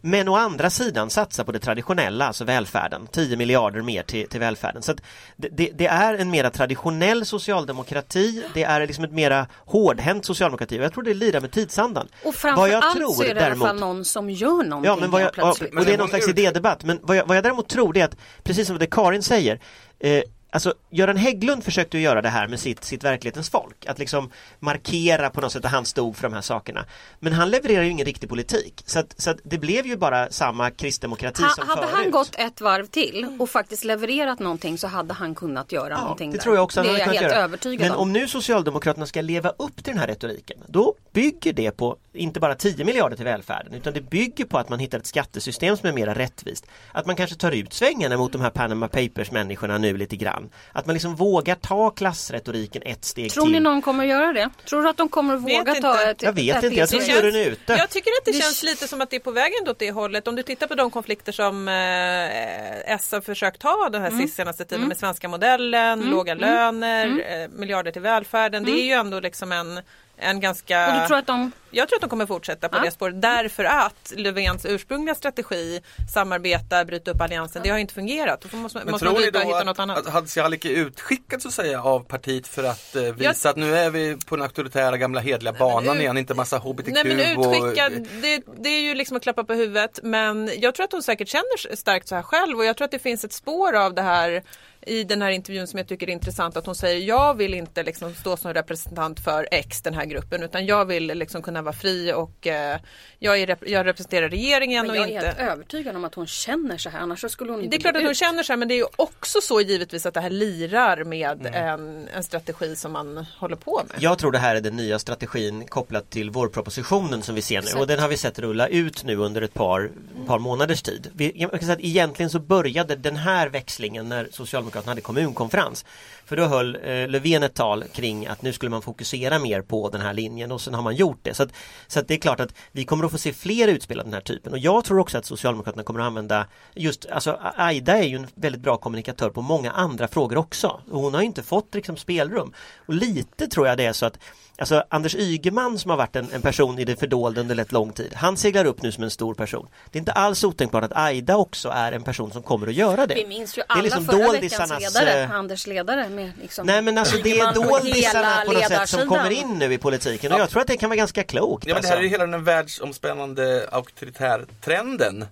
Speaker 4: Men å andra sidan satsa på det traditionella, alltså välfärden. 10 miljarder mer till, till välfärden. Så det, det, det, är en mera traditionell socialdemokrati. Det är liksom ett mera hårdhänt socialdemokrati. Jag tror det lirar med tidsandan.
Speaker 6: Och framförallt så är det däremot, i alla fall någon som gör någonting
Speaker 4: ja, men vad jag, plötsligt. Och det är någon slags idédebatt. Men vad jag, vad jag däremot tror det är att, precis som det Karin säger, eh, Alltså Göran Hägglund försökte göra det här med sitt, sitt verklighetens folk. Att liksom markera på något sätt att han stod för de här sakerna. Men han levererar ju ingen riktig politik. Så, att, så att det blev ju bara samma kristdemokrati ha, som
Speaker 6: hade
Speaker 4: förut.
Speaker 6: Hade han gått ett varv till och faktiskt levererat någonting så hade han kunnat göra ja, någonting
Speaker 4: det
Speaker 6: där.
Speaker 4: tror jag också
Speaker 6: det
Speaker 4: är
Speaker 6: jag helt
Speaker 4: göra.
Speaker 6: övertygad
Speaker 4: Men om nu Socialdemokraterna ska leva upp till den här retoriken då bygger det på inte bara 10 miljarder till välfärden utan det bygger på att man hittar ett skattesystem som är mer rättvist. Att man kanske tar ut svängarna mot de här Panama Papers människorna nu lite grann. Att man liksom vågar ta klassretoriken ett steg
Speaker 6: Tror
Speaker 4: till.
Speaker 6: ni någon kommer göra det? Tror du att de kommer våga
Speaker 5: inte.
Speaker 6: ta ett
Speaker 4: Jag vet
Speaker 6: ett
Speaker 4: inte, jag tror juryn är ute.
Speaker 5: Jag tycker att det, det känns lite som att det är på väg ändå åt det hållet. Om du tittar på de konflikter som eh, S har försökt ha den här mm. senaste tiden mm. med svenska modellen, mm. låga mm. löner, mm. eh, miljarder till välfärden. Det är ju ändå liksom en en ganska...
Speaker 6: Och du tror att de...
Speaker 5: Jag tror att de kommer fortsätta på ja. det spåret därför att Löfvens ursprungliga strategi samarbeta, bryta upp alliansen, det har inte fungerat. Då måste,
Speaker 3: Men
Speaker 5: måste
Speaker 3: tror
Speaker 5: man
Speaker 3: ni då
Speaker 5: hitta
Speaker 3: att,
Speaker 5: något annat.
Speaker 3: att Hadzialic är utskickad så att säga av partiet för att eh, visa jag... att nu är vi på den auktoritära gamla hedliga banan ut... igen, inte massa HBTQ
Speaker 5: Nej men utskickad,
Speaker 3: och...
Speaker 5: det, det, är ju liksom att klappa på huvudet men jag tror att hon säkert känner starkt så här själv och jag tror att det finns ett spår av det här i den här intervjun som jag tycker är intressant att hon säger jag vill inte liksom stå som representant för X den här gruppen utan jag vill liksom kunna vara fri och eh, jag, är, jag representerar regeringen
Speaker 6: men
Speaker 5: och
Speaker 6: jag
Speaker 5: inte...
Speaker 6: är helt övertygad om att hon känner så här annars så skulle hon inte
Speaker 5: Det är klart att hon
Speaker 6: ut.
Speaker 5: känner så här men det är ju också så givetvis att det här lirar med mm. en, en strategi som man håller på med.
Speaker 4: Jag tror det här är den nya strategin kopplat till vårpropositionen som vi ser nu och den har vi sett rulla ut nu under ett par, par månaders tid. Vi, jag kan säga att egentligen så började den här växlingen när Socialdemokraterna hade kommunkonferens. För då höll eh, Löfven ett tal kring att nu skulle man fokusera mer på den här linjen och sen har man gjort det. Så, att, så att det är klart att vi kommer att få se fler utspel av den här typen och jag tror också att Socialdemokraterna kommer att använda just, alltså Aida är ju en väldigt bra kommunikatör på många andra frågor också. Och hon har inte fått liksom spelrum. Och lite tror jag det är så att Alltså Anders Ygeman som har varit en, en, person i det fördolda under rätt lång tid. Han seglar upp nu som en stor person. Det är inte alls otänkbart att Aida också är en person som kommer att göra det.
Speaker 6: Vi minns ju alla liksom förra veckans ledare, äh... Anders ledare. Med liksom
Speaker 4: Nej men alltså det är doldisarna på något sätt som kommer in nu i politiken och jag tror att det kan vara ganska klokt.
Speaker 3: Ja men det här är ju hela den världsomspännande auktoritärtrenden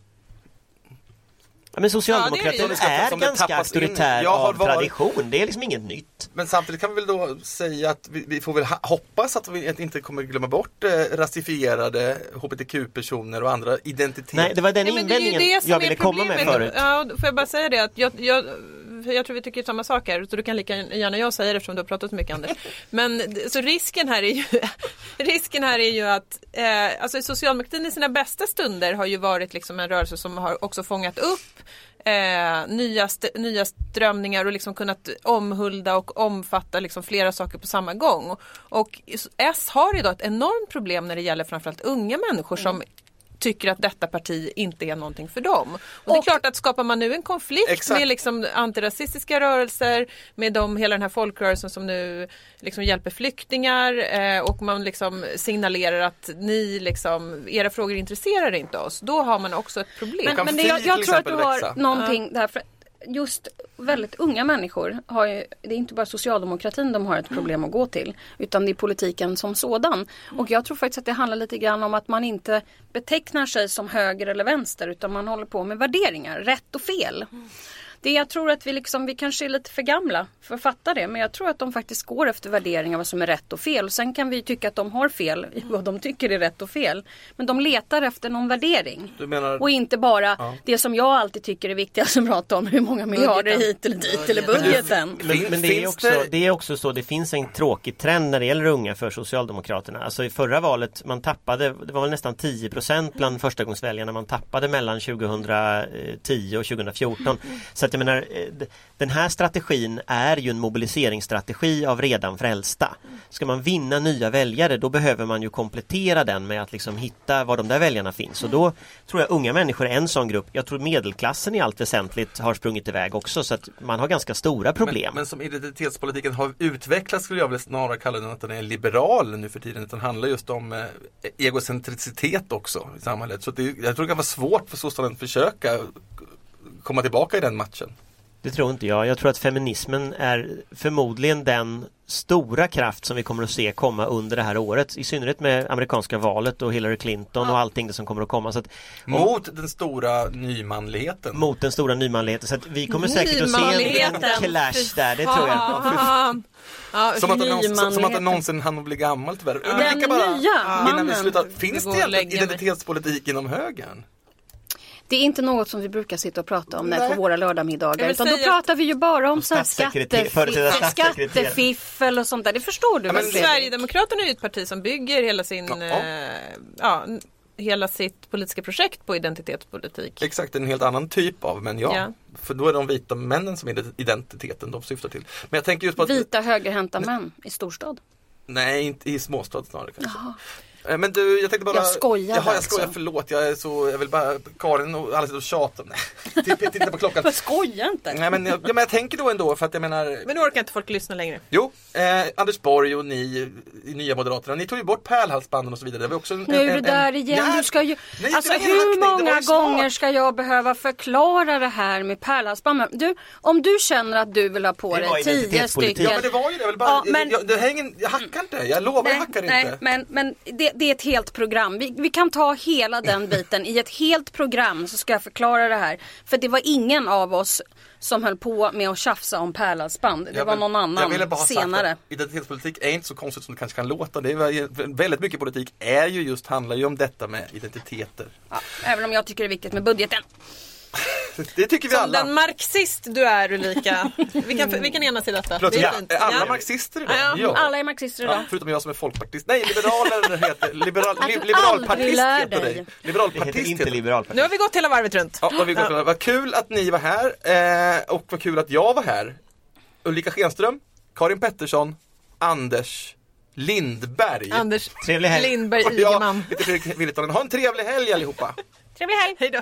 Speaker 4: Ja, men Socialdemokraterna ja, är, är ganska auktoritär av varit... tradition. Det är liksom inget nytt.
Speaker 3: Men samtidigt kan vi väl då säga att vi, vi får väl hoppas att vi inte kommer glömma bort eh, rasifierade hbtq-personer och andra identiteter.
Speaker 4: Nej, det var den Nej, invändningen det det jag ville komma med förut.
Speaker 5: Ja, får jag bara säga det att jag, jag jag tror vi tycker samma sak här så du kan lika gärna jag säga det eftersom du har pratat så mycket Anders. *laughs* Men så risken här är ju, *laughs* risken här är ju att eh, alltså socialdemokratin i sina bästa stunder har ju varit liksom en rörelse som har också fångat upp eh, nya, st nya strömningar och liksom kunnat omhulda och omfatta liksom flera saker på samma gång. Och S har idag ett enormt problem när det gäller framförallt unga människor som tycker att detta parti inte är någonting för dem. Och, och det är klart att skapar man nu en konflikt exakt. med liksom antirasistiska rörelser, med de, hela den här folkrörelsen som nu liksom hjälper flyktingar eh, och man liksom signalerar att ni liksom, era frågor intresserar inte oss. Då har man också ett problem.
Speaker 6: Men, men det, jag, jag tror att du har växa. någonting där. För just väldigt unga människor har ju, det är inte bara socialdemokratin de har ett problem att gå till utan det är politiken som sådan. Och jag tror faktiskt att det handlar lite grann om att man inte betecknar sig som höger eller vänster utan man håller på med värderingar, rätt och fel. Det jag tror att vi liksom, vi kanske är lite för gamla för att fatta det. Men jag tror att de faktiskt går efter värderingar vad som är rätt och fel. Sen kan vi tycka att de har fel i vad de tycker är rätt och fel. Men de letar efter någon värdering.
Speaker 3: Menar...
Speaker 6: Och inte bara ja. det som jag alltid tycker är viktigast att prata om. Hur många miljarder budgeten. hit eller dit eller budgeten.
Speaker 4: Men, men det, är också, det är också så, det finns en tråkig trend när det gäller unga för Socialdemokraterna. Alltså i förra valet, man tappade, det var väl nästan 10% bland förstagångsväljarna man tappade mellan 2010 och 2014. Så att jag menar, eh, den här strategin är ju en mobiliseringsstrategi av redan frälsta. Ska man vinna nya väljare då behöver man ju komplettera den med att liksom hitta var de där väljarna finns och då tror jag unga människor är en sån grupp. Jag tror medelklassen i allt väsentligt har sprungit iväg också så att man har ganska stora problem.
Speaker 3: Men, men som identitetspolitiken har utvecklats skulle jag väl snarare kalla den att den är liberal nu för tiden. Utan handlar just om eh, egocentricitet också i samhället. Så det, jag tror det kan vara svårt för sossarna att försöka komma tillbaka i den matchen.
Speaker 4: Det tror inte jag. Jag tror att feminismen är förmodligen den stora kraft som vi kommer att se komma under det här året. I synnerhet med amerikanska valet och Hillary Clinton och allting det som kommer att komma. Så att, om-
Speaker 3: Mot den stora nymanligheten.
Speaker 4: mot den stora nymanligheten. Så att vi kommer säkert att se en, clash där, det tror jag.
Speaker 5: Ja,
Speaker 3: Som att, det någonsin, som att det
Speaker 6: Nymanligheten.
Speaker 3: någonsin hann bli gammalt tyvärr.
Speaker 6: Den
Speaker 3: bara,
Speaker 6: nya
Speaker 3: innan vi
Speaker 6: mannen.
Speaker 3: slutar, finns det
Speaker 5: mig.
Speaker 3: identitetspolitik inom högern?
Speaker 6: Det är inte något som vi brukar sitta och prata om
Speaker 3: Nej.
Speaker 6: där på våra
Speaker 5: vill
Speaker 6: Utan då pratar vi ju bara om så här skattefiffel, skattefiffel och sånt där. Det förstår du
Speaker 3: Ja, men?
Speaker 5: Sverigedemokraterna är ju ett parti som bygger hela sin
Speaker 3: Ja.
Speaker 5: eh, ja, hela sitt politiska projekt på identitetspolitik.
Speaker 3: Exakt, en helt annan typ av, men ja.
Speaker 5: Ja.
Speaker 3: För då är de vita männen som är identiteten de syftar till. Men jag tänker just på att
Speaker 6: Vita högerhänta män i storstad.
Speaker 3: Nej, inte i småstad snarare kanske. Eh, Men du, jag tänkte bara...
Speaker 6: Jag skojar
Speaker 3: Jaha, jag
Speaker 6: alltså.
Speaker 3: skojar, förlåt. Jag är så, jag vill bara, Karin och alla sitter och tjatar. Nej, *laughs* titta- på klockan.
Speaker 6: Skoja inte!
Speaker 3: Nej men, jag, ja, men jag tänker då ändå för att jag menar
Speaker 5: Men nu orkar inte folk lyssna längre.
Speaker 3: Jo, eh, Anders Borg och ni i Nya Moderaterna, ni tog ju bort pärlhalsbanden och så vidare. Det var också en,
Speaker 6: Nu är
Speaker 3: en,
Speaker 6: du
Speaker 3: en-
Speaker 6: där igen.
Speaker 3: Ja,
Speaker 6: Du ska ju...
Speaker 3: Nej,
Speaker 6: Alltså hur många gånger ska jag behöva förklara det här med pärlhalsband? Men Du, om du känner att du vill ha på dig tio stycken.
Speaker 3: Ja men det var ju det, jag vill bara,
Speaker 6: Ja, men-
Speaker 3: jag, det hänger, jag hackar inte, jag lovar jag hackar
Speaker 6: nej,
Speaker 3: inte.
Speaker 6: men, men det, det är ett helt program. Vi, vi kan ta hela den *laughs* biten. I ett helt program så ska jag förklara det här. För det var ingen av oss som höll på med att tjafsa om pärlhalsband. Det
Speaker 3: Jag
Speaker 6: var
Speaker 3: vill-
Speaker 6: någon
Speaker 3: Jag ville
Speaker 6: annan
Speaker 3: bara ha
Speaker 6: senare.
Speaker 3: sagt att identitetspolitik är inte så konstigt som det kanske kan låta. Det är väldigt mycket politik är ju just, handlar ju om detta med identiteter.
Speaker 6: Ja, även om jag tycker det är viktigt med budgeten. *laughs*
Speaker 3: Det tycker vi
Speaker 5: Som
Speaker 3: alla.
Speaker 5: den marxist du är Ulrika. Vi kan, vi kan enas i detta.
Speaker 3: Förlåt,
Speaker 5: Det är
Speaker 3: ja,
Speaker 5: fint.
Speaker 3: är alla
Speaker 5: Ja.
Speaker 3: marxister idag?
Speaker 5: Ja,
Speaker 6: Alla är marxister idag.
Speaker 3: Ja, förutom jag som är folkpartist. Nej, liberaler *laughs* heter liberal, li, liberalpartist heter
Speaker 6: dig.
Speaker 3: dig.
Speaker 4: Det heter
Speaker 3: Liberalpartist
Speaker 4: inte
Speaker 3: heter dig.
Speaker 4: liberalparti.
Speaker 5: Nu har vi gått hela varvet runt.
Speaker 3: Ja, vad, vi går till. vad kul att ni var här eh, och vad kul att jag var här. Ulrika Schenström, Karin Pettersson, Anders Lindberg.
Speaker 5: Anders
Speaker 4: Trevlig helg.
Speaker 5: Lindberg
Speaker 3: jag
Speaker 5: Ygeman.
Speaker 3: heter Fredrik Virtanen. Ha en trevlig helg allihopa.
Speaker 6: Trevlig helg!
Speaker 5: Hej då.